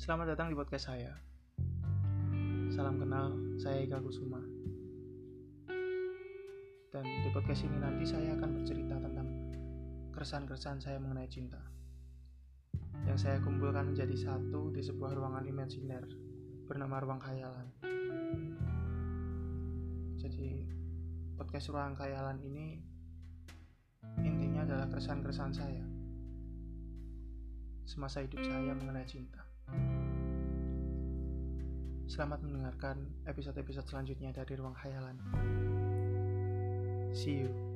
Selamat datang di podcast saya. Salam kenal, saya Ika Kusuma. Dan di podcast ini nanti saya akan bercerita tentang keresahan-keresahan saya mengenai cinta. Yang saya kumpulkan menjadi satu di sebuah ruangan imajiner bernama Ruang Khayalan. Jadi, podcast Ruang Khayalan ini intinya adalah keresahan-keresahan saya semasa hidup saya mengenai cinta. Selamat mendengarkan episode-episode selanjutnya dari Ruang Khayalan. See you.